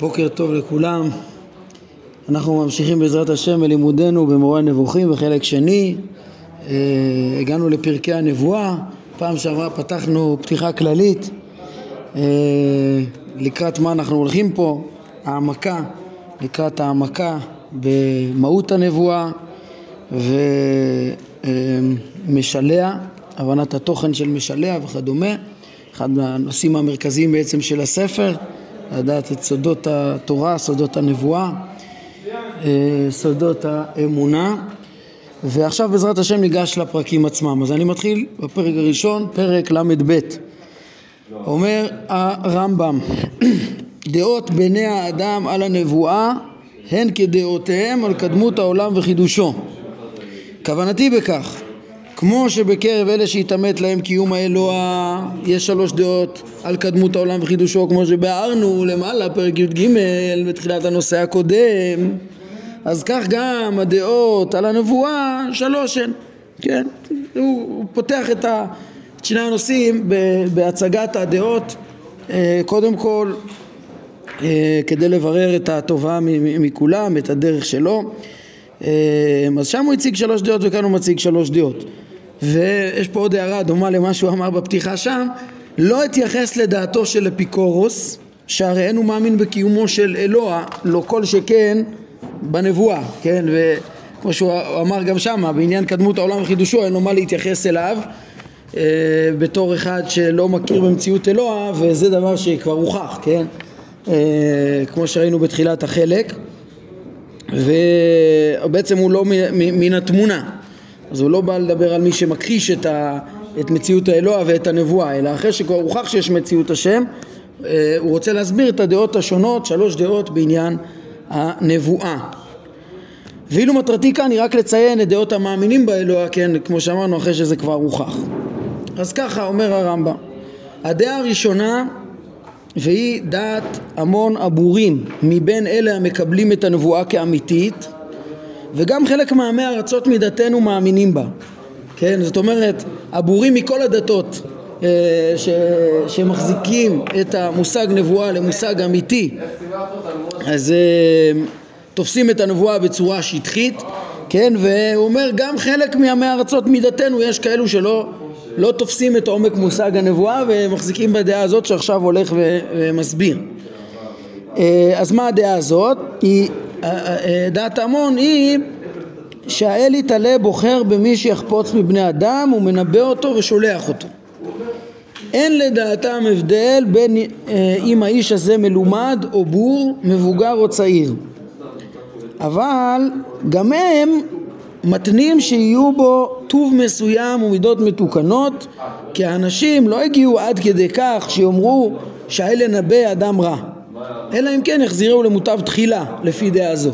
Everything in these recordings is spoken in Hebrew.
בוקר טוב לכולם. אנחנו ממשיכים בעזרת השם בלימודנו במורה הנבוכים בחלק שני. אה, הגענו לפרקי הנבואה. פעם שעברה פתחנו פתיחה כללית אה, לקראת מה אנחנו הולכים פה, העמקה, לקראת העמקה במהות הנבואה ומשליה, הבנת התוכן של משליה וכדומה. אחד מהנושאים המרכזיים בעצם של הספר. לדעת את סודות התורה, סודות הנבואה, אה, סודות האמונה ועכשיו בעזרת השם ניגש לפרקים עצמם. אז אני מתחיל בפרק הראשון, פרק ל"ב. אומר הרמב"ם, דעות בני האדם על הנבואה הן כדעותיהם על קדמות העולם וחידושו. כוונתי בכך כמו שבקרב אלה שהתעמת להם קיום האלוה יש שלוש דעות על קדמות העולם וחידושו כמו שביארנו למעלה פרק י"ג בתחילת הנושא הקודם. אז כך גם הדעות על הנבואה שלוש הן כן הוא, הוא פותח את, ה, את שני הנושאים בהצגת הדעות. אה, קודם כל אה, כדי לברר את הטובה מכולם את הדרך שלו. אה, אז שם הוא הציג שלוש דעות וכאן הוא מציג שלוש דעות ויש פה עוד הערה דומה למה שהוא אמר בפתיחה שם לא אתייחס לדעתו של אפיקורוס שהרי אין הוא מאמין בקיומו של אלוה לא כל שכן בנבואה כן? וכמו שהוא אמר גם שם בעניין קדמות העולם וחידושו אין לו מה להתייחס אליו אה, בתור אחד שלא מכיר במציאות אלוה וזה דבר שכבר הוכח כן? אה, כמו שראינו בתחילת החלק. ובעצם הוא לא מן התמונה אז הוא לא בא לדבר על מי שמכחיש את, ה, את מציאות האלוה ואת הנבואה, אלא אחרי שכבר הוכח שיש מציאות השם, אה, הוא רוצה להסביר את הדעות השונות, שלוש דעות בעניין הנבואה. ואילו מטרתי כאן היא רק לציין את דעות המאמינים באלוה, כן, כמו שאמרנו, אחרי שזה כבר הוכח. אז ככה אומר הרמב"ם, הדעה הראשונה והיא דעת המון הבורים מבין אלה המקבלים את הנבואה כאמיתית וגם חלק מעמי ארצות מדתנו מאמינים בה. כן? זאת אומרת הבורים מכל הדתות אה, ש, שמחזיקים את המושג נבואה למושג אמיתי אז אה, תופסים את הנבואה בצורה שטחית כן? והוא אומר גם חלק מעמי ארצות מדתנו יש כאלו שלא לא תופסים את עומק מושג הנבואה ומחזיקים בדעה הזאת שעכשיו הולך ומסביר. אה, אז מה הדעה הזאת? היא דעת המון היא שהאל יתעלה בוחר במי שיחפוץ מבני אדם ומנבא אותו ושולח אותו. אין לדעתם הבדל בין אה, אם האיש הזה מלומד או בור, מבוגר או צעיר. אבל גם הם מתנים שיהיו בו טוב מסוים ומידות מתוקנות כי האנשים לא הגיעו עד כדי כך שיאמרו שהאל ינבא אדם רע אלא אם כן יחזירו למוטב תחילה לפי דעה זו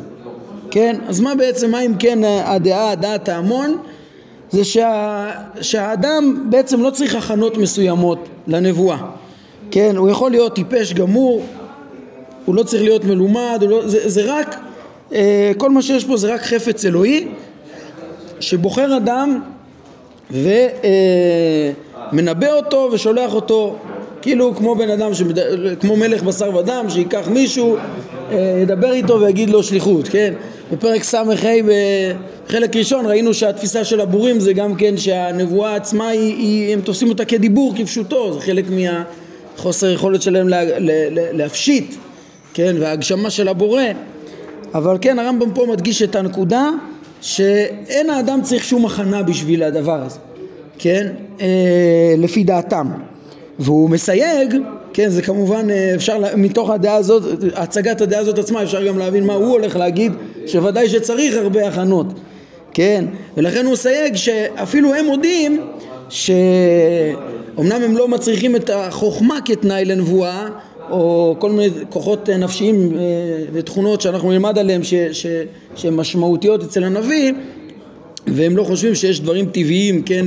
כן? אז מה בעצם, מה אם כן הדעה, דעת ההמון? זה שה, שהאדם בעצם לא צריך הכנות מסוימות לנבואה כן, הוא יכול להיות טיפש גמור, הוא לא צריך להיות מלומד, לא, זה, זה רק, אה, כל מה שיש פה זה רק חפץ אלוהי שבוחר אדם ומנבא אה, אותו ושולח אותו כאילו כמו בן אדם, שמד... כמו מלך בשר ודם, שייקח מישהו, אה, ידבר איתו ויגיד לו שליחות, כן? בפרק ס"ה בחלק ראשון ראינו שהתפיסה של הבורים זה גם כן שהנבואה עצמה היא, היא הם תופסים אותה כדיבור כפשוטו, זה חלק מהחוסר יכולת שלהם לה, לה, לה, להפשיט, כן? וההגשמה של הבורא אבל כן הרמב"ם פה מדגיש את הנקודה שאין האדם צריך שום הכנה בשביל הדבר הזה, כן? אה, לפי דעתם והוא מסייג, כן, זה כמובן אה, אפשר, מתוך הדעה הזאת, הצגת הדעה הזאת עצמה אפשר גם להבין מה הוא הולך להגיד, שוודאי שצריך הרבה הכנות, כן, ולכן הוא מסייג שאפילו הם מודים שאומנם הם לא מצריכים את החוכמה כתנאי לנבואה או כל מיני כוחות נפשיים אה, ותכונות שאנחנו נלמד עליהם שהן משמעותיות אצל הנביא והם לא חושבים שיש דברים טבעיים, כן,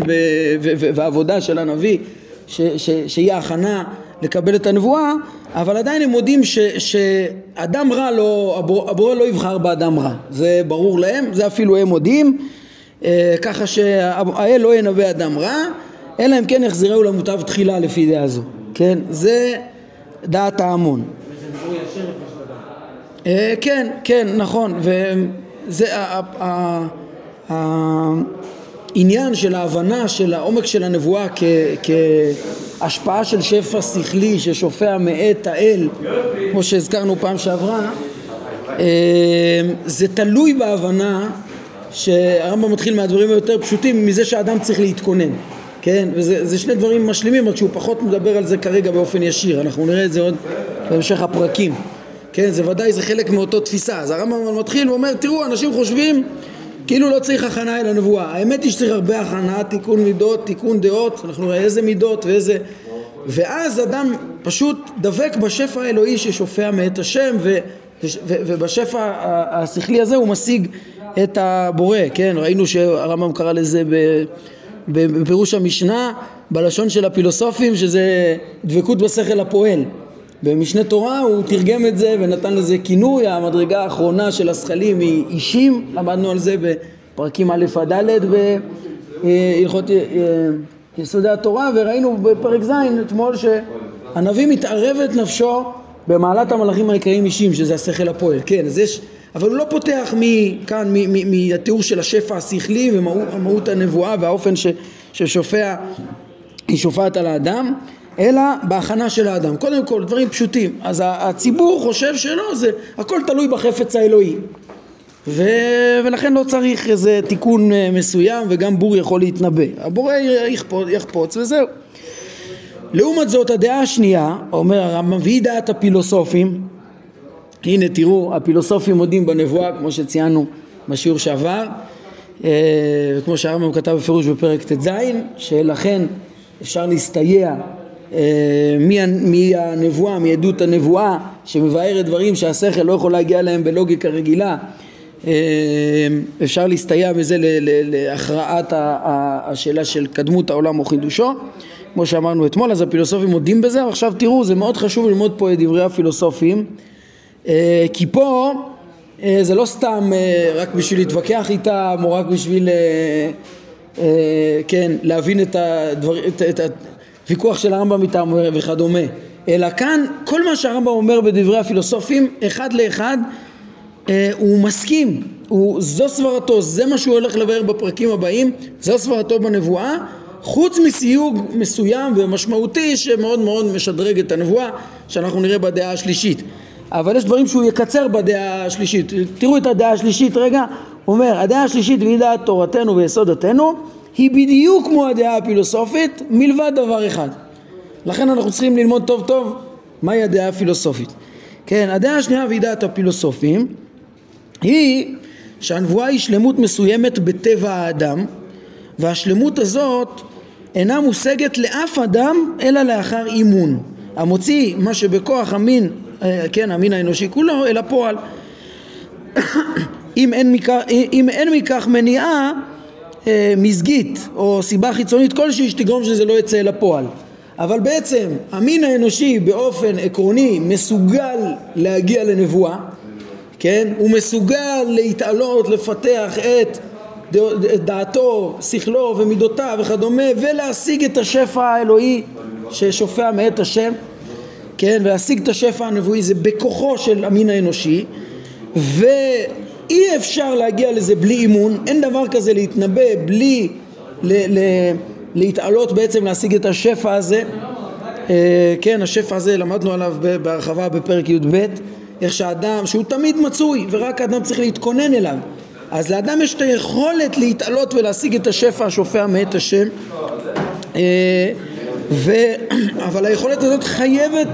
ועבודה של הנביא ש, ש, שהיא ההכנה לקבל את הנבואה, אבל עדיין הם מודים ש, שאדם רע לא, הבורא לא יבחר באדם רע, זה ברור להם, זה אפילו הם מודים, אה, ככה שהאל לא ינבא אדם רע, אלא אם כן יחזירהו למוטב תחילה לפי דעה זו, כן? זה דעת ההמון. אה, כן, כן, נכון, וזה העניין של ההבנה של העומק של הנבואה כהשפעה של שפע שכלי ששופע מאת האל, כמו שהזכרנו פעם שעברה, אה, זה תלוי בהבנה שהרמב"ם מתחיל מהדברים היותר פשוטים מזה שהאדם צריך להתכונן כן, וזה שני דברים משלימים רק שהוא פחות מדבר על זה כרגע באופן ישיר. אנחנו נראה את זה עוד בהמשך הפרקים כן, זה ודאי זה חלק מאותו תפיסה. אז הרמב"ם מתחיל ואומר תראו אנשים חושבים כאילו לא צריך הכנה אל הנבואה האמת היא שצריך הרבה הכנה, תיקון מידות, תיקון דעות אנחנו נראה איזה מידות ואיזה ואז אדם פשוט דבק בשפע האלוהי ששופע מאת השם ו... ובשפע השכלי הזה הוא משיג את הבורא, כן? ראינו שהרמב"ם קרא לזה בפירוש המשנה בלשון של הפילוסופים שזה דבקות בשכל הפועל במשנה תורה הוא תרגם את זה ונתן לזה כינוי. המדרגה האחרונה של השכלים היא אישים. למדנו על זה בפרקים א' עד ד' בהלכות אה, יסודי התורה וראינו בפרק ז' אתמול שהנביא מתערב את נפשו במעלת המלאכים העיקריים אישים שזה השכל הפועל. כן אז יש אבל הוא לא פותח מכאן מהתיאור של השפע השכלי ומהות הנבואה והאופן ש, ששופע היא שופעת על האדם אלא בהכנה של האדם. קודם כל דברים פשוטים. אז הציבור חושב שלא זה הכל תלוי בחפץ האלוהי. ו... ולכן לא צריך איזה תיקון אה, מסוים וגם בור יכול להתנבא. הבורא יחפוץ, יחפוץ וזהו. לעומת זאת הדעה השנייה, אומר הרמב"ם, והיא דעת הפילוסופים, הנה תראו הפילוסופים מודים בנבואה כמו שציינו בשיעור שעבר. אה, וכמו שהרמב"ם כתב בפירוש בפרק ט"ז שלכן אפשר להסתייע מהנבואה, מעדות הנבואה שמבארת דברים שהשכל לא יכול להגיע אליהם בלוגיקה רגילה. אה, אפשר להסתייע מזה להכרעת השאלה של קדמות העולם או חידושו. כמו שאמרנו אתמול, אז הפילוסופים מודים בזה, ועכשיו תראו, זה מאוד חשוב ללמוד פה את דברי הפילוסופים, אה, כי פה אה, זה לא סתם אה, רק בשביל להתווכח איתם, או רק בשביל, כן, להבין את, הדבר, את, את הוויכוח של הרמב"ם איתם וכדומה, אלא כאן כל מה שהרמב"ם אומר בדברי הפילוסופים, אחד לאחד, הוא מסכים, הוא, זו סברתו, זה מה שהוא הולך לבאר בפרקים הבאים, זו סברתו בנבואה חוץ מסיוג מסוים ומשמעותי שמאוד מאוד משדרג את הנבואה שאנחנו נראה בדעה השלישית. אבל יש דברים שהוא יקצר בדעה השלישית. תראו את הדעה השלישית רגע. הוא אומר הדעה השלישית והיא דעת תורתנו ויסודתנו היא בדיוק כמו הדעה הפילוסופית מלבד דבר אחד. לכן אנחנו צריכים ללמוד טוב טוב מהי הדעה הפילוסופית. כן הדעה השנייה והיא דעת הפילוסופים היא שהנבואה היא שלמות מסוימת בטבע האדם והשלמות הזאת אינה מושגת לאף אדם אלא לאחר אימון. המוציא מה שבכוח המין, אה, כן, המין האנושי כולו אל הפועל. אם אין מכך, אם אין מכך מניעה אה, מזגית או סיבה חיצונית כלשהי שתגרום שזה לא יצא אל הפועל אבל בעצם המין האנושי באופן עקרוני מסוגל להגיע לנבואה כן? הוא מסוגל להתעלות, לפתח את דעתו, שכלו ומידותיו וכדומה ולהשיג את השפע האלוהי ששופע מאת השם כן ולהשיג את השפע הנבואי זה בכוחו של המין האנושי ואי אפשר להגיע לזה בלי אימון. אין דבר כזה להתנבא בלי ל- ל- להתעלות בעצם להשיג את השפע הזה. אה, כן השפע הזה למדנו עליו בהרחבה בפרק י"ב איך שאדם שהוא תמיד מצוי ורק האדם צריך להתכונן אליו. אז לאדם יש את היכולת להתעלות ולהשיג את השפע השופע מאת השם. אה, ו... אבל היכולת הזאת חייבת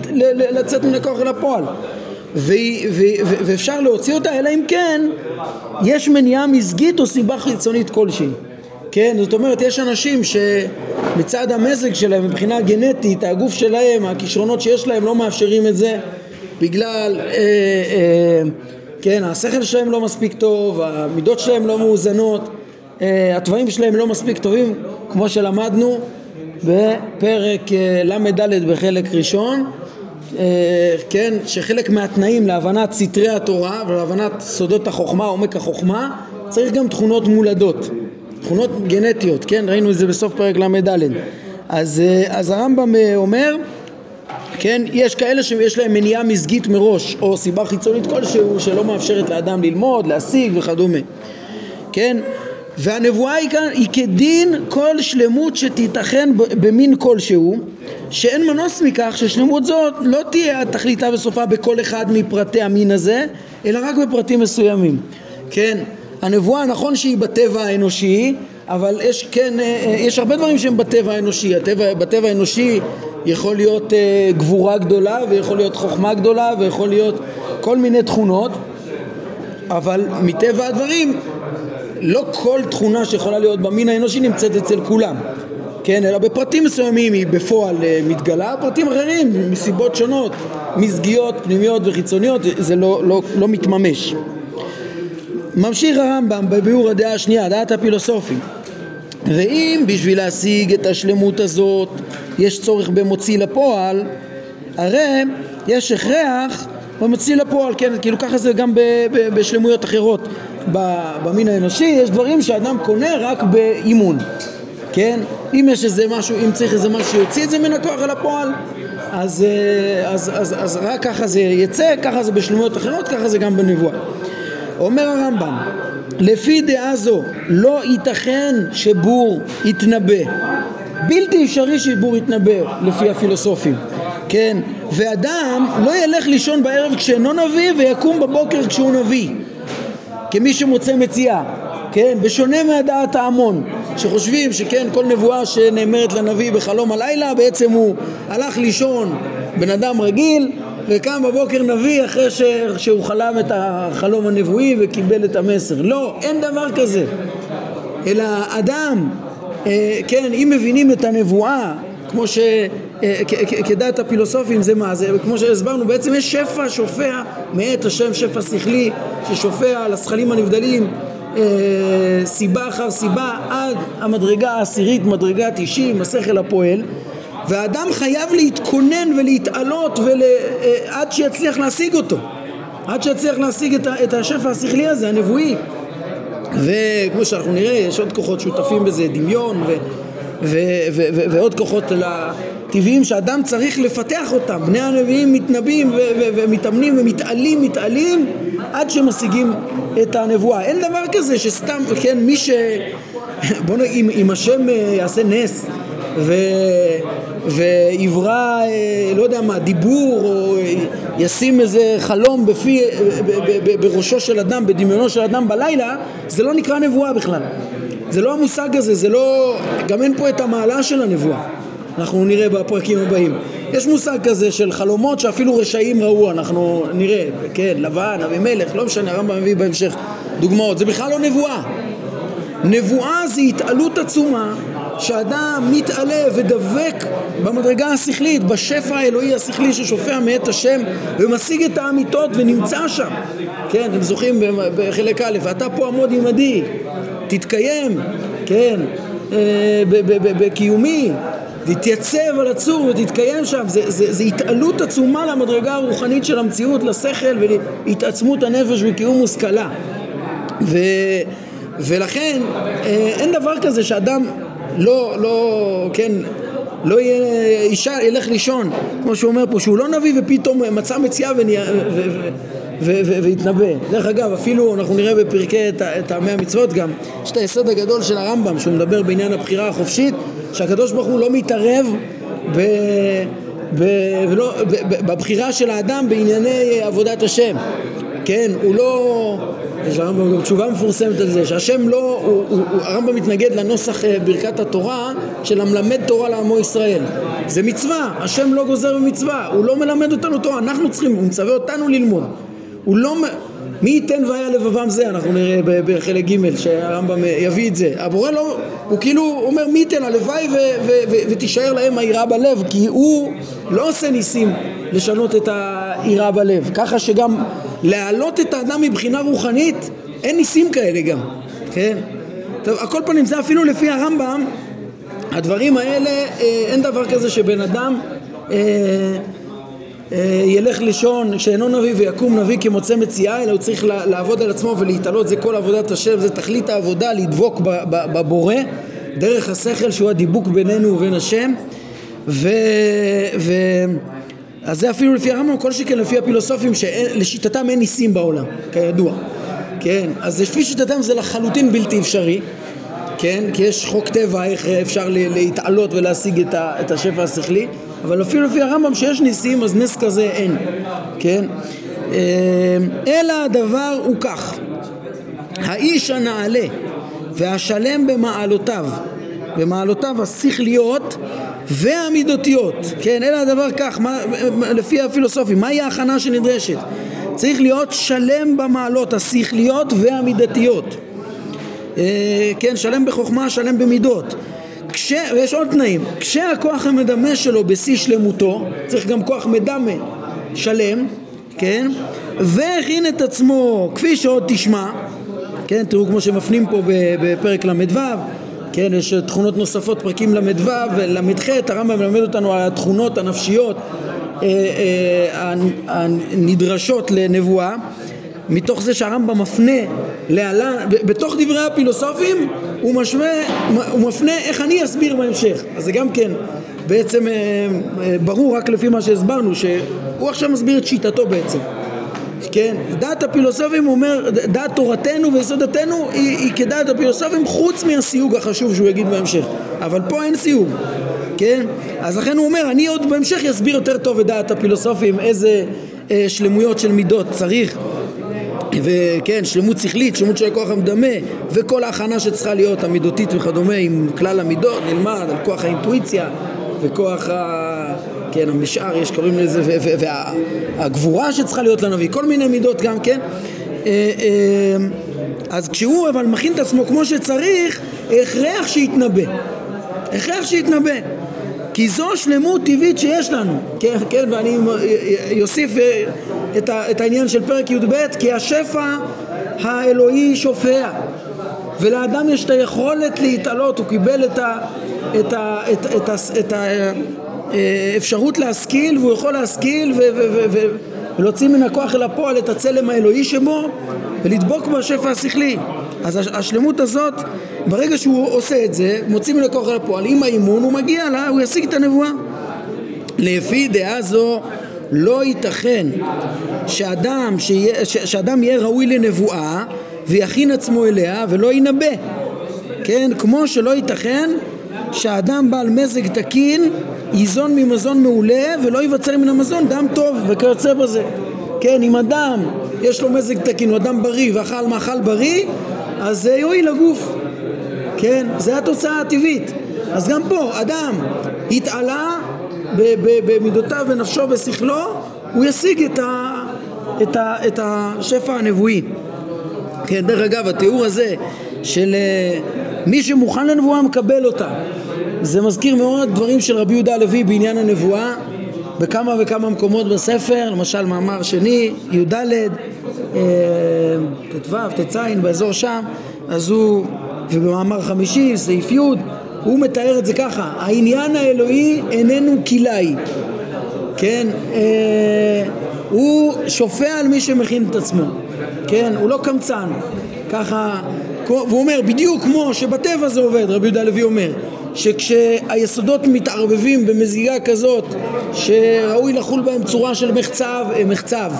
לצאת מן הכוח אל הפועל. ואפשר להוציא אותה אלא אם כן יש מניעה מזגית או סיבה חיצונית כלשהי. כן, זאת אומרת יש אנשים שמצד המזג שלהם מבחינה גנטית הגוף שלהם, הכישרונות שיש להם לא מאפשרים את זה בגלל אה, אה, כן, השכל שלהם לא מספיק טוב, המידות שלהם לא מאוזנות, אה, התוואים שלהם לא מספיק טובים, כמו שלמדנו בפרק אה, ל"ד בחלק ראשון, כן, שחלק מהתנאים להבנת סתרי התורה ולהבנת סודות החוכמה, עומק החוכמה, צריך גם תכונות מולדות, תכונות גנטיות, כן, ראינו את זה בסוף פרק ל"ד. אז, אז הרמב"ם אומר כן? יש כאלה שיש להם מניעה מזגית מראש, או סיבה חיצונית כלשהו שלא מאפשרת לאדם ללמוד, להשיג וכדומה. כן? והנבואה היא כאן היא כדין כל שלמות שתיתכן במין כלשהו שאין מנוס מכך ששלמות זאת לא תהיה התכליתה וסופה בכל אחד מפרטי המין הזה אלא רק בפרטים מסוימים. כן הנבואה נכון שהיא בטבע האנושי אבל יש כן אה, אה, יש הרבה דברים שהם בטבע האנושי. הטבע, בטבע האנושי יכול להיות uh, גבורה גדולה ויכול להיות חוכמה גדולה ויכול להיות כל מיני תכונות אבל מטבע הדברים לא כל תכונה שיכולה להיות במין האנושי נמצאת אצל כולם כן, אלא בפרטים מסוימים היא בפועל אה, מתגלה, פרטים אחרים מסיבות שונות, מזגיות, פנימיות וחיצוניות, זה לא, לא, לא מתממש. ממשיך הרמב"ם בביאור הדעה השנייה, דעת הפילוסופים. ואם בשביל להשיג את השלמות הזאת יש צורך במוציא לפועל, הרי יש הכרח במוציא לפועל, כן, כאילו ככה זה גם בשלמויות אחרות במין האנושי, יש דברים שאדם קונה רק באימון, כן? אם יש איזה משהו, אם צריך איזה משהו שיוציא את זה מן הכוח אל הפועל, אז, אה, אז, אז, אז רק ככה זה יצא, ככה זה בשלמויות אחרות, ככה זה גם בנבואה. אומר הרמב"ם, לפי דעה זו לא ייתכן שבור יתנבא, בלתי אפשרי שבור יתנבא לפי הפילוסופים, כן? ואדם לא ילך לישון בערב כשאינו נביא ויקום בבוקר כשהוא נביא כמי שמוצא מציאה, כן? בשונה מהדעת ההמון, שחושבים שכן, כל נבואה שנאמרת לנביא בחלום הלילה, בעצם הוא הלך לישון בן אדם רגיל וקם בבוקר נביא אחרי ש... שהוא חלם את החלום הנבואי וקיבל את המסר. לא, אין דבר כזה. אלא אדם, אה, כן, אם מבינים את הנבואה כמו שכדעת אה, הפילוסופים זה מה? זה כמו שהסברנו בעצם יש שפע שופע מאת השם שפע שכלי ששופע על השכלים הנבדלים אה, סיבה אחר סיבה עד המדרגה העשירית מדרגת אישים השכל הפועל והאדם חייב להתכונן ולהתעלות ול... אה, עד שיצליח להשיג אותו עד שיצליח להשיג את השפע השכלי הזה הנבואי וכמו שאנחנו נראה יש עוד כוחות שותפים בזה דמיון ו... ועוד כוחות טבעיים שאדם צריך לפתח אותם. בני הנביאים מתנבאים ומתאמנים ומתעלים, מתעלים עד שמשיגים את הנבואה. אין דבר כזה שסתם, כן, מי ש... בוא נגיד, אם, אם השם אה, יעשה נס ו... ויברא, אה, לא יודע מה, דיבור או ישים איזה חלום בפי, בראשו של אדם, בדמיונו של אדם בלילה, זה לא נקרא נבואה בכלל. זה לא המושג הזה, זה לא... גם אין פה את המעלה של הנבואה. אנחנו נראה בפרקים הבאים. יש מושג כזה של חלומות שאפילו רשעים ראו, אנחנו נראה, כן, לבן, אבימלך, לא משנה, הרמב"ם מביא בהמשך דוגמאות. זה בכלל לא נבואה. נבואה זה התעלות עצומה שאדם מתעלה ודבק במדרגה השכלית, בשפע האלוהי השכלי ששופע מאת השם ומשיג את האמיתות ונמצא שם. כן, אתם זוכרים בחלק א', ואתה פה עמוד עמדי, תתקיים, כן, אה, בקיומי, תתייצב על הצור ותתקיים שם, זה, זה, זה התעלות עצומה למדרגה הרוחנית של המציאות, לשכל והתעצמות הנפש וקיום מושכלה. ו, ולכן אה, אין דבר כזה שאדם לא, לא, כן, לא יהיה, אישה ילך לישון, כמו שהוא אומר פה, שהוא לא נביא ופתאום מצא מציאה והתנבא. דרך אגב, אפילו אנחנו נראה בפרקי טעמי המצוות גם, יש את היסוד הגדול של הרמב"ם, שהוא מדבר בעניין הבחירה החופשית, שהקדוש ברוך הוא לא מתערב ב... ב... ולא, ב... ב... בבחירה של האדם בענייני עבודת השם. כן, הוא לא... יש לרמב"ם גם תשובה מפורסמת על זה, שהשם לא, הוא, הוא, הרמב"ם מתנגד לנוסח אה, ברכת התורה של המלמד תורה לעמו ישראל. זה מצווה, השם לא גוזר במצווה, הוא לא מלמד אותנו תורה, אנחנו צריכים, הוא מצווה אותנו ללמוד. הוא לא... מי ייתן והיה לבבם זה, אנחנו נראה בחלק ג' שהרמב"ם יביא את זה. הבורא לא, הוא כאילו אומר מי ייתן, הלוואי ותישאר להם היראה בלב, כי הוא לא עושה ניסים לשנות את היראה בלב. ככה שגם להעלות את האדם מבחינה רוחנית, אין ניסים כאלה גם, כן? טוב, הכל פנים זה אפילו לפי הרמב"ם, הדברים האלה, אה, אין דבר כזה שבן אדם אה, אה, ילך לישון שאינו נביא ויקום נביא כמוצא מציאה אלא הוא צריך לעבוד על עצמו ולהתעלות זה כל עבודת השם זה תכלית העבודה לדבוק בבורא דרך השכל שהוא הדיבוק בינינו ובין השם ו... ו אז זה אפילו לפי הרמב"ם, כל שכן לפי הפילוסופים שלשיטתם אין ניסים בעולם, כידוע. כן, אז לפי שיטתם זה לחלוטין בלתי אפשרי, כן, כי יש חוק טבע איך אפשר להתעלות ולהשיג את השפע השכלי, אבל אפילו לפי הרמב"ם שיש ניסים אז נס כזה אין, כן? אמ, אלא הדבר הוא כך, האיש הנעלה והשלם במעלותיו, במעלותיו השכליות והמידותיות, כן, אלא הדבר כך, מה, לפי הפילוסופים, מהי ההכנה שנדרשת? צריך להיות שלם במעלות השכליות והמידתיות, אה, כן, שלם בחוכמה, שלם במידות. כש, ויש עוד תנאים, כשהכוח המדמה שלו בשיא שלמותו, צריך גם כוח מדמה שלם, כן, והכין את עצמו כפי שעוד תשמע, כן, תראו כמו שמפנים פה בפרק ל"ו, כן, יש תכונות נוספות, פרקים ל"ו ול"ח, הרמב"ם מלמד אותנו על התכונות הנפשיות אה, אה, הנדרשות לנבואה מתוך זה שהרמב"ם מפנה להלן, בתוך דברי הפילוסופים הוא, משווה, הוא מפנה איך אני אסביר בהמשך. אז זה גם כן בעצם אה, ברור רק לפי מה שהסברנו שהוא עכשיו מסביר את שיטתו בעצם. כן, דעת הפילוסופים הוא אומר, דעת תורתנו ויסודתנו היא, היא כדעת הפילוסופים חוץ מהסיוג החשוב שהוא יגיד בהמשך. אבל פה אין סיוג, כן? אז לכן הוא אומר, אני עוד בהמשך אסביר יותר טוב את דעת הפילוסופים איזה אה, שלמויות של מידות צריך וכן, שלמות שכלית, שלמות של הכוח המדמה וכל ההכנה שצריכה להיות המידותית וכדומה עם כלל המידות נלמד על כוח האינטואיציה וכוח ה... כן, המשאר יש קוראים לזה, והגבורה שצריכה להיות לנביא, כל מיני מידות גם כן. אה, אה, אז כשהוא אבל מכין את עצמו כמו שצריך, הכרח שיתנבא. הכרח שיתנבא. כי זו שלמות טבעית שיש לנו, כן, כן ואני אוסיף אה, את, את העניין של פרק י"ב, כי השפע האלוהי שופע, ולאדם יש את היכולת להתעלות, הוא קיבל את, ה, את, ה, את, את, את, את האפשרות להשכיל, והוא יכול להשכיל ו, ו, ו, ו, ולהוציא מן הכוח אל הפועל את הצלם האלוהי שבו, ולדבוק בשפע השכלי. אז השלמות הזאת, ברגע שהוא עושה את זה, מוציא מן הכוח אל הפועל, עם האימון הוא מגיע לה, הוא ישיג את הנבואה. לפי דעה זו לא ייתכן שאדם, שיה, שאדם יהיה ראוי לנבואה ויכין עצמו אליה ולא ינבא כן? כמו שלא ייתכן שהאדם בעל מזג תקין ייזון ממזון מעולה ולא ייווצר מן המזון דם טוב וכיוצא בזה. כן, אם אדם יש לו מזג תקין, הוא אדם בריא ואכל מאכל בריא אז זה יועיל לגוף. כן, זה התוצאה הטבעית. אז גם פה, אדם התעלה במידותיו, בנפשו, בשכלו, הוא ישיג את, ה, את, ה, את השפע הנבואי. כן, דרך אגב, התיאור הזה של אה, מי שמוכן לנבואה מקבל אותה, זה מזכיר מאוד דברים של רבי יהודה הלוי בעניין הנבואה בכמה וכמה מקומות בספר, למשל מאמר שני, י"ד, אה, ט"ו, ט"ז, באזור שם, אז הוא, ובמאמר חמישי, סעיף י', הוא מתאר את זה ככה, העניין האלוהי איננו כלאי, כן? אה, הוא שופע על מי שמכין את עצמו, כן? הוא לא קמצן, ככה, והוא אומר בדיוק כמו שבטבע זה עובד, רבי יהודה הלוי אומר, שכשהיסודות מתערבבים במזיגה כזאת שראוי לחול בהם צורה של מחצב, מחצב,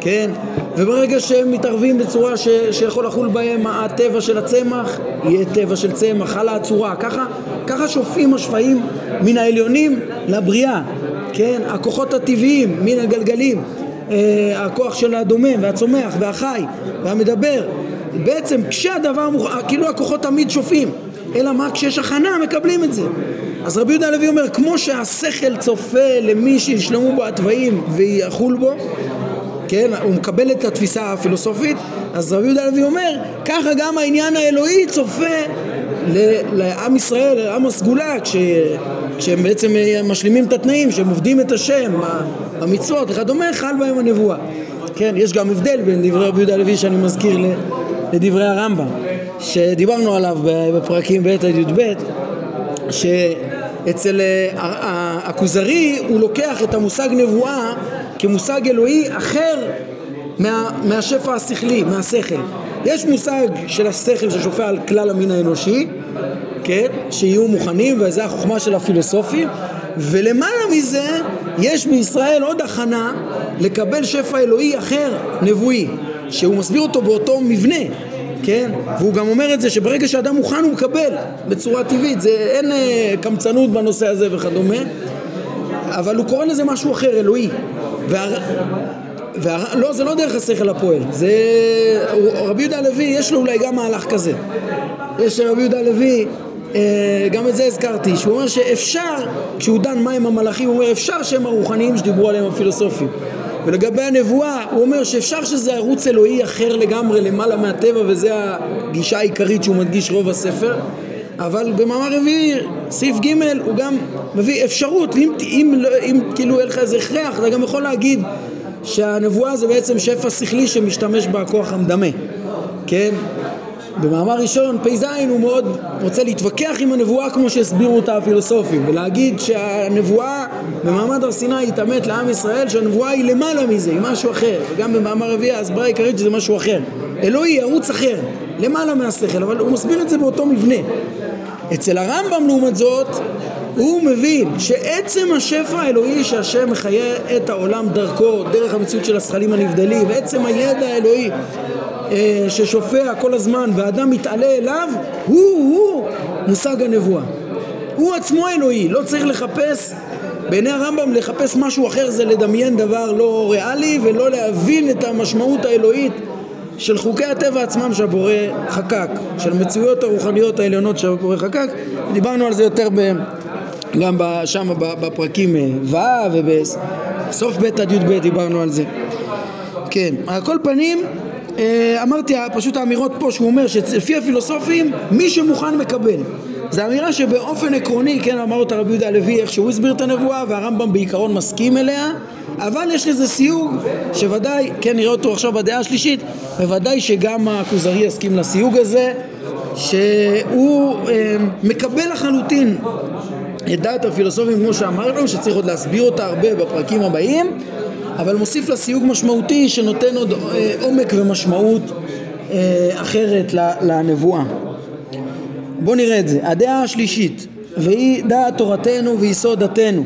כן? וברגע שהם מתערבים בצורה ש, שיכול לחול בהם הטבע של הצמח, יהיה טבע של צמח, חלה הצורה. ככה, ככה שופעים השפעים מן העליונים לבריאה, כן? הכוחות הטבעיים מן הגלגלים, אה, הכוח של הדומם והצומח והחי והמדבר. בעצם כשהדבר. כאילו הכוחות תמיד שופעים, אלא מה? כשיש הכנה מקבלים את זה. אז רבי יהודה הלוי אומר, כמו שהשכל צופה למי שישלמו בו התוואים ויחול בו, כן, הוא מקבל את התפיסה הפילוסופית, אז רבי יהודה הלוי אומר, ככה גם העניין האלוהי צופה לעם ישראל, לעם הסגולה, כש, כשהם בעצם משלימים את התנאים, שהם עובדים את השם, המצוות וכדומה, חל בהם הנבואה. כן, יש גם הבדל בין דברי רבי יהודה הלוי שאני מזכיר לדברי הרמב"ם, שדיברנו עליו בפרקים ב' עד י"ב, שאצל הכוזרי הוא לוקח את המושג נבואה כמושג אלוהי אחר מה, מהשפע השכלי, מהשכל. יש מושג של השכל ששופע על כלל המין האנושי, כן, שיהיו מוכנים, וזו החוכמה של הפילוסופים, ולמעלה מזה יש בישראל עוד הכנה לקבל שפע אלוהי אחר, נבואי, שהוא מסביר אותו באותו מבנה, כן? והוא גם אומר את זה שברגע שאדם מוכן הוא מקבל בצורה טבעית, זה, אין אה, קמצנות בנושא הזה וכדומה, אבל הוא קורא לזה משהו אחר, אלוהי. וה... וה... לא, זה לא דרך השכל הפועל, זה... רבי יהודה הלוי יש לו אולי גם מהלך כזה. יש רבי יהודה הלוי אה, גם את זה הזכרתי, שהוא אומר שאפשר, כשהוא דן מהם המלאכים, הוא אומר אפשר שהם הרוחניים שדיברו עליהם הפילוסופים. ולגבי הנבואה, הוא אומר שאפשר שזה ערוץ אלוהי אחר לגמרי למעלה מהטבע וזה הגישה העיקרית שהוא מדגיש רוב הספר אבל במאמר רביעי, סעיף ג' הוא גם מביא אפשרות, אם, אם, אם, אם כאילו אין לך איזה הכרח, אתה גם יכול להגיד שהנבואה זה בעצם שפע שכלי שמשתמש בכוח המדמה, כן? במאמר ראשון, פ"ז, הוא מאוד רוצה להתווכח עם הנבואה כמו שהסבירו אותה הפילוסופים ולהגיד שהנבואה במעמד הר סיני התעמת לעם ישראל שהנבואה היא למעלה מזה, היא משהו אחר. וגם במאמר רביעי ההסברה העיקרית שזה משהו אחר. אלוהי, ערוץ אחר, למעלה מהשכל, אבל הוא מסביר את זה באותו מבנה. אצל הרמב"ם לעומת זאת הוא מבין שעצם השפע האלוהי שהשם מחיה את העולם דרכו, דרך המציאות של השכלים הנבדלים, ועצם הידע האלוהי אה, ששופע כל הזמן ואדם מתעלה אליו, הוא-הוא מושג הנבואה. הוא עצמו אלוהי, לא צריך לחפש, בעיני הרמב"ם לחפש משהו אחר זה לדמיין דבר לא ריאלי ולא להבין את המשמעות האלוהית של חוקי הטבע עצמם שהבורא חקק, של מציאויות הרוחניות העליונות שהבורא חקק, דיברנו על זה יותר ב... גם שם בפרקים אה, ו' ובסוף ב' עד י"ב דיברנו על זה. כן, על כל פנים אמרתי פשוט האמירות פה שהוא אומר שלפי הפילוסופים מי שמוכן מקבל. זו אמירה שבאופן עקרוני, כן אמר אותה רבי יהודה הלוי איך שהוא הסביר את הנבואה והרמב"ם בעיקרון מסכים אליה אבל יש לזה סיוג שוודאי, כן נראה אותו עכשיו בדעה השלישית בוודאי שגם הכוזרי יסכים לסיוג הזה שהוא אה, מקבל לחלוטין את דעת הפילוסופים כמו שאמרנו שצריך עוד להסביר אותה הרבה בפרקים הבאים אבל מוסיף לה סיוג משמעותי שנותן עוד אה, עומק ומשמעות אה, אחרת לנבואה. בואו נראה את זה. הדעה השלישית, והיא דעת תורתנו ויסוד דתנו,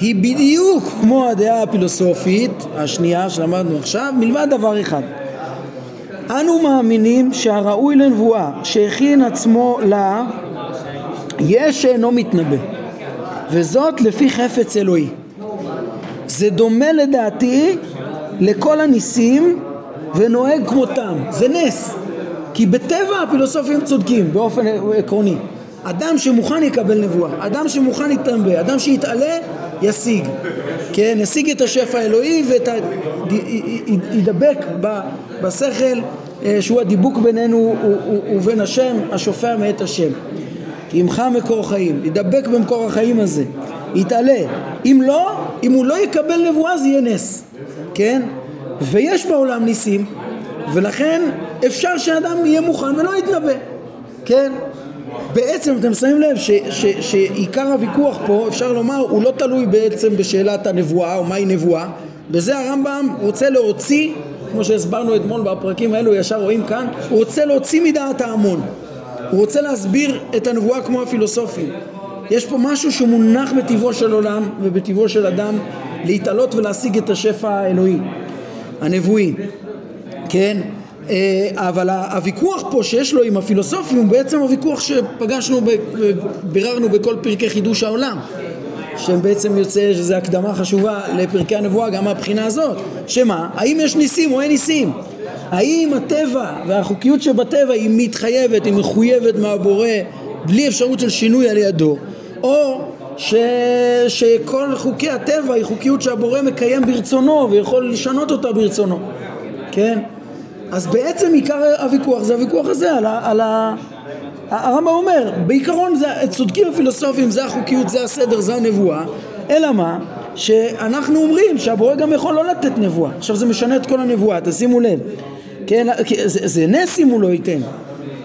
היא בדיוק כמו הדעה הפילוסופית השנייה שלמדנו עכשיו, מלבד דבר אחד. אנו מאמינים שהראוי לנבואה שהכין עצמו לה יש שאינו מתנבא וזאת לפי חפץ אלוהי זה דומה לדעתי לכל הניסים ונוהג כמותם, זה נס. כי בטבע הפילוסופים צודקים באופן עקרוני. אדם שמוכן יקבל נבואה, אדם שמוכן יתנבא, אדם שיתעלה ישיג, כן, ישיג את השפע האלוהי וידבק בשכל אה, שהוא הדיבוק בינינו ובין השם השופע מאת השם. כי עמך מקור חיים, ידבק במקור החיים הזה, יתעלה. אם לא, אם הוא לא יקבל נבואה זה יהיה נס, כן? ויש בעולם ניסים, ולכן אפשר שאדם יהיה מוכן ולא יתנבא, כן? בעצם אתם שמים לב ש, ש, שעיקר הוויכוח פה אפשר לומר הוא לא תלוי בעצם בשאלת הנבואה או מהי נבואה בזה הרמב"ם רוצה להוציא כמו שהסברנו אתמול בפרקים האלו ישר רואים כאן הוא רוצה להוציא מדעת ההמון הוא רוצה להסביר את הנבואה כמו הפילוסופים. יש פה משהו שמונח בטבעו של עולם ובטבעו של אדם להתעלות ולהשיג את השפע האלוהי, הנבואי, כן? אה, אבל הוויכוח פה שיש לו עם הפילוסופים הוא בעצם הוויכוח שפגשנו, ביררנו בכל פרקי חידוש העולם שהם בעצם יוצא שזו הקדמה חשובה לפרקי הנבואה גם מהבחינה הזאת שמה? האם יש ניסים או אין ניסים? האם הטבע והחוקיות שבטבע היא מתחייבת, היא מחויבת מהבורא בלי אפשרות של שינוי על ידו או ש... שכל חוקי הטבע היא חוקיות שהבורא מקיים ברצונו ויכול לשנות אותה ברצונו כן? אז בעצם עיקר הוויכוח זה הוויכוח הזה על ה... על ה... הרמב"ם אומר, בעיקרון זה, צודקים הפילוסופים, זה החוקיות, זה הסדר, זה הנבואה, אלא מה? שאנחנו אומרים שהבורא גם יכול לא לתת נבואה. עכשיו זה משנה את כל הנבואה, תשימו לב. כן, זה, זה נס אם הוא לא ייתן.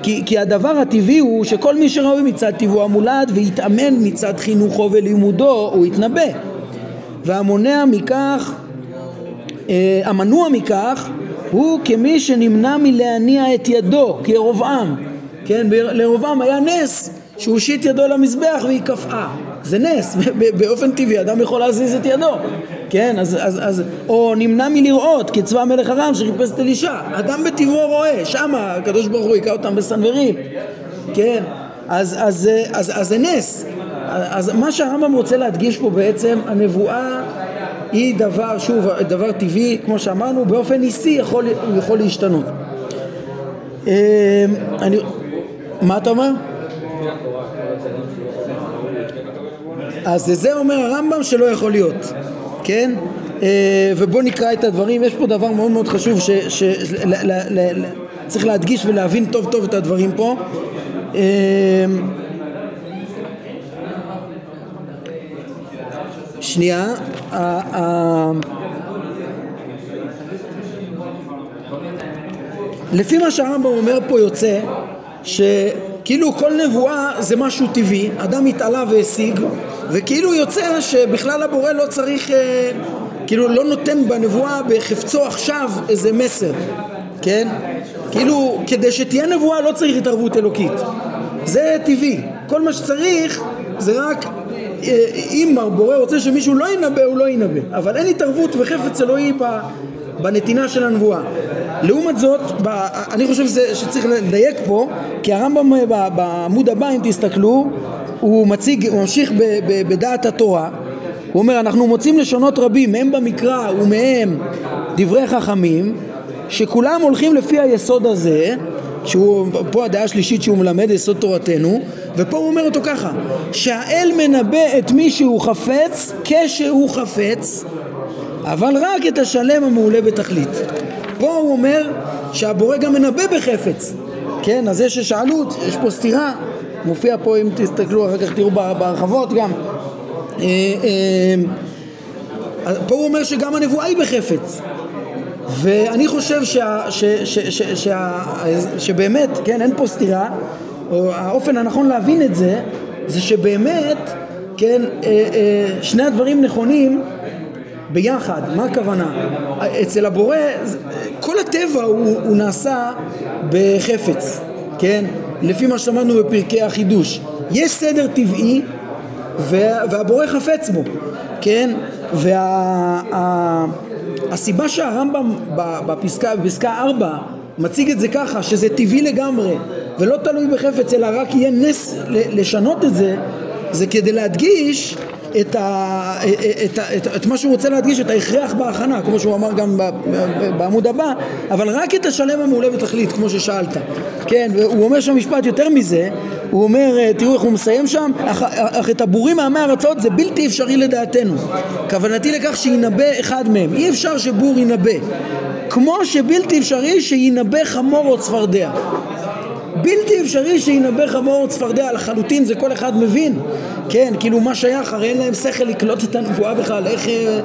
כי, כי הדבר הטבעי הוא שכל מי שראוי מצד טבעו המולד ויתאמן מצד חינוכו ולימודו, הוא יתנבא. והמונע מכך, אה, המנוע מכך, הוא כמי שנמנע מלהניע את ידו, כירובעם. כן, לירובעם היה נס שהוא הושיט ידו למזבח והיא קפאה. זה נס, באופן טבעי אדם יכול להזיז את ידו, כן, אז, אז, אז, או נמנע מלראות כצבא מלך ארם שחיפש את אלישע, אדם בטבעו רואה, שמה הקדוש ברוך הוא היכה אותם בסנוורים, כן, אז, אז, אז, אז, אז זה נס, אז מה שהרמב"ם רוצה להדגיש פה בעצם, הנבואה היא דבר, שוב, דבר טבעי, כמו שאמרנו, באופן ניסי יכול, יכול להשתנות. אמ, אני, מה אתה אומר? אז זה אומר הרמב"ם שלא יכול להיות, כן? אה, ובואו נקרא את הדברים, יש פה דבר מאוד מאוד חשוב שצריך להדגיש ולהבין טוב טוב את הדברים פה. אמ, שנייה, לפי מה שהרמב"ם אומר פה יוצא שכאילו כל נבואה זה משהו טבעי, אדם התעלה והשיג וכאילו יוצא שבכלל הבורא לא צריך, אה, כאילו לא נותן בנבואה בחפצו עכשיו איזה מסר, כן? כאילו כדי שתהיה נבואה לא צריך התערבות אלוקית, זה טבעי, כל מה שצריך זה רק אה, אם הבורא רוצה שמישהו לא ינבא הוא לא ינבא. אבל אין התערבות וחפץ אלוהי בנתינה של הנבואה לעומת זאת, אני חושב שצריך לדייק פה, כי הרמב"ם אה, בעמוד הבא, אם תסתכלו, הוא מציג, הוא ממשיך בדעת התורה, הוא אומר, אנחנו מוצאים לשונות רבים, מהם במקרא ומהם דברי חכמים, שכולם הולכים לפי היסוד הזה, שהוא פה הדעה השלישית שהוא מלמד יסוד תורתנו ופה הוא אומר אותו ככה שהאל מנבא את מי שהוא חפץ כשהוא חפץ אבל רק את השלם המעולה בתכלית פה הוא אומר שהבורא גם מנבא בחפץ, כן? אז זה ששאלו, יש פה סתירה, מופיע פה אם תסתכלו אחר כך תראו בהרחבות גם. אה, אה, פה הוא אומר שגם הנבואה היא בחפץ. ואני חושב שה, ש, ש, ש, שה, שבאמת, כן, אין פה סתירה, או האופן הנכון להבין את זה, זה שבאמת, כן, אה, שני הדברים נכונים ביחד, מה הכוונה? אצל הבורא, כל הטבע הוא, הוא נעשה בחפץ, כן? לפי מה שלמדנו בפרקי החידוש. יש סדר טבעי והבורא חפץ בו, כן? והסיבה וה, שהרמב"ם בפסקה, בפסקה 4 מציג את זה ככה, שזה טבעי לגמרי ולא תלוי בחפץ אלא רק יהיה נס לשנות את זה, זה כדי להדגיש את, ה, את, את, את מה שהוא רוצה להדגיש, את ההכרח בהכנה, כמו שהוא אמר גם בעמוד הבא, אבל רק את השלם המעולה בתכלית, כמו ששאלת. כן, והוא אומר שם משפט יותר מזה, הוא אומר, אה, תראו איך הוא מסיים שם, אך, אך את הבורים מעמי ארצות זה בלתי אפשרי לדעתנו. כוונתי לכך שינבא אחד מהם. אי אפשר שבור ינבא. כמו שבלתי אפשרי שינבא חמור או צפרדע. בלתי אפשרי שינבא חמור צפרדע לחלוטין, זה כל אחד מבין. כן, כאילו מה שייך, הרי אין להם שכל לקלוט את הנבואה בכלל, איך... אה,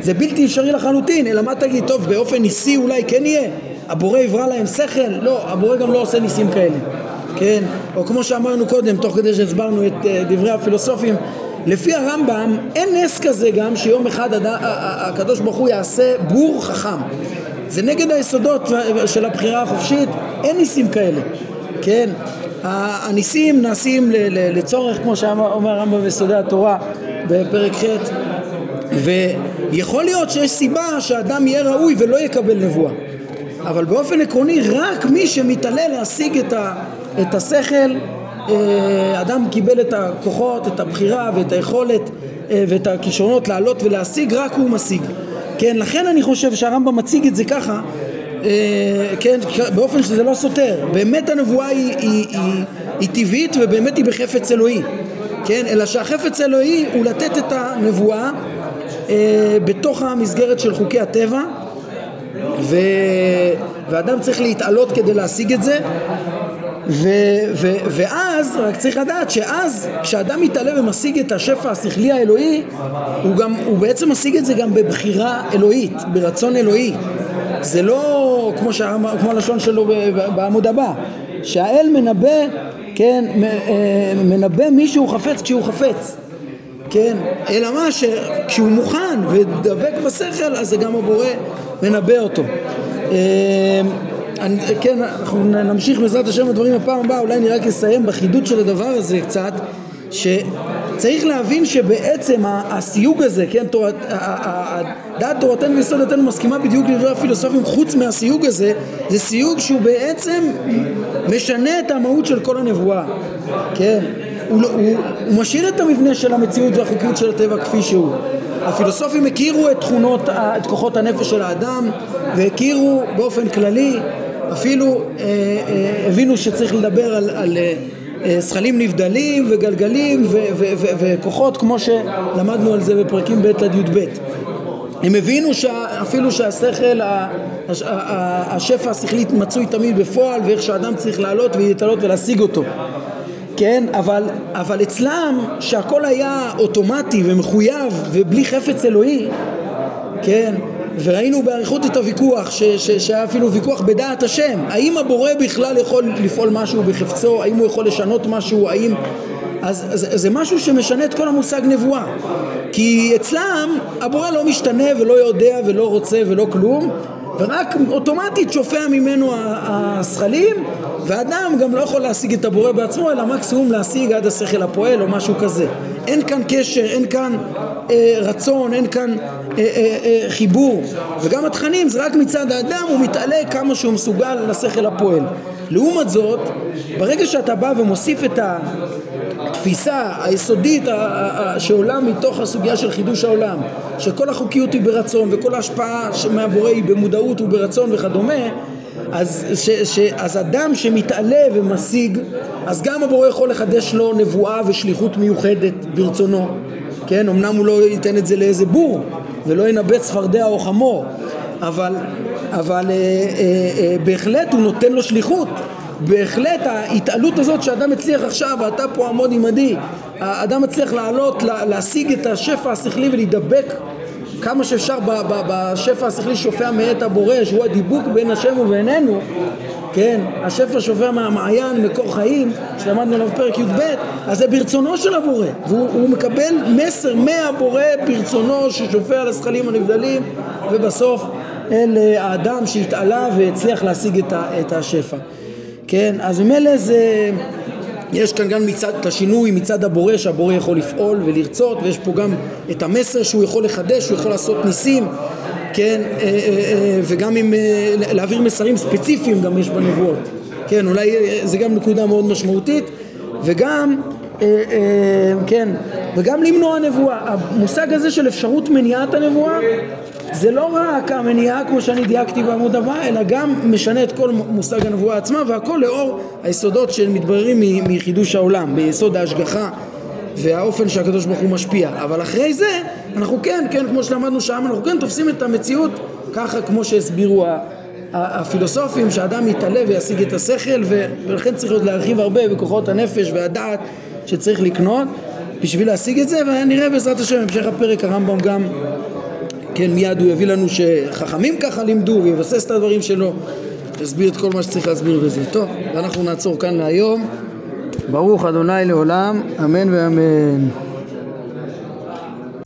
זה בלתי אפשרי לחלוטין, אלא מה תגיד, טוב, באופן ניסי אולי כן יהיה? הבורא יברא להם שכל? לא, הבורא גם לא עושה ניסים כאלה, כן? או כמו שאמרנו קודם, תוך כדי שהסברנו את uh, דברי הפילוסופים, לפי הרמב"ם אין נס כזה גם שיום אחד הקדוש ברוך הוא יעשה בור חכם. זה נגד היסודות של הבחירה החופשית, אין ניסים כאלה, כן? הניסים נעשים לצורך, כמו שאומר הרמב"ם ביסודי התורה בפרק ח' ויכול להיות שיש סיבה שאדם יהיה ראוי ולא יקבל נבואה אבל באופן עקרוני רק מי שמתעלה להשיג את, ה, את השכל אה, אדם קיבל את הכוחות, את הבחירה ואת היכולת אה, ואת הכישרונות לעלות ולהשיג, רק הוא משיג. כן, לכן אני חושב שהרמב"ם מציג את זה ככה כן, באופן שזה לא סותר. באמת הנבואה היא, היא, היא, היא טבעית ובאמת היא בחפץ אלוהי, כן? אלא שהחפץ אלוהי הוא לתת את הנבואה אה, בתוך המסגרת של חוקי הטבע ו... ואדם צריך להתעלות כדי להשיג את זה ו, ו, ואז, רק צריך לדעת שאז כשאדם מתעלה ומשיג את השפע השכלי האלוהי הוא, גם, הוא בעצם משיג את זה גם בבחירה אלוהית, ברצון אלוהי זה לא כמו, שאמר, כמו הלשון שלו בעמוד הבא שהאל מנבא, כן, אה, מנבא מי שהוא חפץ כשהוא חפץ. כן, אלא מה שכשהוא מוכן ודבק בשכל אז זה גם הבורא מנבא אותו. אה, אני, כן, אנחנו נמשיך בעזרת השם הדברים בפעם הבאה, אולי אני רק אסיים בחידוד של הדבר הזה קצת, ש... צריך להבין שבעצם הסיוג הזה, כן, תורת, דעת תורתנו ויסודתנו מסכימה בדיוק לדברי הפילוסופים חוץ מהסיוג הזה, זה סיוג שהוא בעצם משנה את המהות של כל הנבואה, כן, הוא, הוא, הוא משאיר את המבנה של המציאות והחוקיות של הטבע כפי שהוא. הפילוסופים הכירו את תכונות, את כוחות הנפש של האדם והכירו באופן כללי, אפילו אה, אה, הבינו שצריך לדבר על, על אה, זכלים נבדלים וגלגלים וכוחות כמו שלמדנו על זה בפרקים ב' עד י"ב. הם הבינו אפילו שהשכל, השפע השכלית מצוי תמיד בפועל ואיך שאדם צריך לעלות ולהתעלות ולהשיג אותו. כן, אבל, אבל אצלם שהכל היה אוטומטי ומחויב ובלי חפץ אלוהי, כן, וראינו באריכות את הוויכוח, ש, ש, שהיה אפילו ויכוח בדעת השם, האם הבורא בכלל יכול לפעול משהו בחפצו, האם הוא יכול לשנות משהו, האם... אז, אז זה משהו שמשנה את כל המושג נבואה. כי אצלם הבורא לא משתנה ולא יודע ולא רוצה ולא כלום ורק אוטומטית שופע ממנו השכלים ואדם גם לא יכול להשיג את הבורא בעצמו אלא מקסימום להשיג עד השכל הפועל או משהו כזה אין כאן קשר, אין כאן אה, רצון, אין כאן אה, אה, אה, חיבור. וגם התכנים זה רק מצד האדם הוא מתעלה כמה שהוא מסוגל לשכל הפועל. לעומת זאת ברגע שאתה בא ומוסיף את התפיסה היסודית שעולה מתוך הסוגיה של חידוש העולם שכל החוקיות היא ברצון וכל ההשפעה מהבורא היא במודעות וברצון וכדומה אז, ש, ש, אז אדם שמתעלה ומשיג, אז גם הבורא יכול לחדש לו נבואה ושליחות מיוחדת ברצונו, כן? אמנם הוא לא ייתן את זה לאיזה בור ולא ינבא צפרדע או חמור, אבל, אבל אה, אה, אה, בהחלט הוא נותן לו שליחות בהחלט ההתעלות הזאת שאדם הצליח עכשיו, ואתה פה עמוד עמדי, האדם מצליח לעלות, להשיג את השפע השכלי ולהידבק כמה שאפשר בשפע השכלי שופע מאת הבורא שהוא הדיבוק בין השם ובינינו כן, השפע שופע מהמעיין, מקור חיים, שלמדנו עליו פרק י"ב, אז זה ברצונו של הבורא, והוא מקבל מסר מהבורא ברצונו ששופע על הזכלים הנבדלים, ובסוף אל האדם שהתעלה והצליח להשיג את השפע. כן, אז ממילא זה... יש כאן גם מצד, את השינוי מצד הבורא שהבורא יכול לפעול ולרצות ויש פה גם את המסר שהוא יכול לחדש, הוא יכול לעשות ניסים כן, אה, אה, אה, וגם עם להעביר מסרים ספציפיים גם יש בנבואות. כן, אולי זה גם נקודה מאוד משמעותית. וגם כן, וגם למנוע נבואה. המושג הזה של אפשרות מניעת הנבואה זה לא רק המניעה כמו שאני דייקתי בעמוד הבא, אלא גם משנה את כל מושג הנבואה עצמה, והכל לאור היסודות שמתבררים מחידוש העולם, ביסוד ההשגחה והאופן שהקדוש ברוך הוא משפיע. אבל אחרי זה, אנחנו כן, כן, כמו שלמדנו שם, אנחנו כן תופסים את המציאות ככה כמו שהסבירו הפילוסופים, שאדם יתעלה וישיג את השכל, ולכן צריך עוד להרחיב הרבה בכוחות הנפש והדעת שצריך לקנות בשביל להשיג את זה, ונראה בעזרת השם בהמשך הפרק הרמב"ם גם כן, מיד הוא יביא לנו שחכמים ככה לימדו ויבסס את הדברים שלו, יסביר את כל מה שצריך להסביר בזה. טוב, ואנחנו נעצור כאן להיום. ברוך אדוני לעולם, אמן ואמן.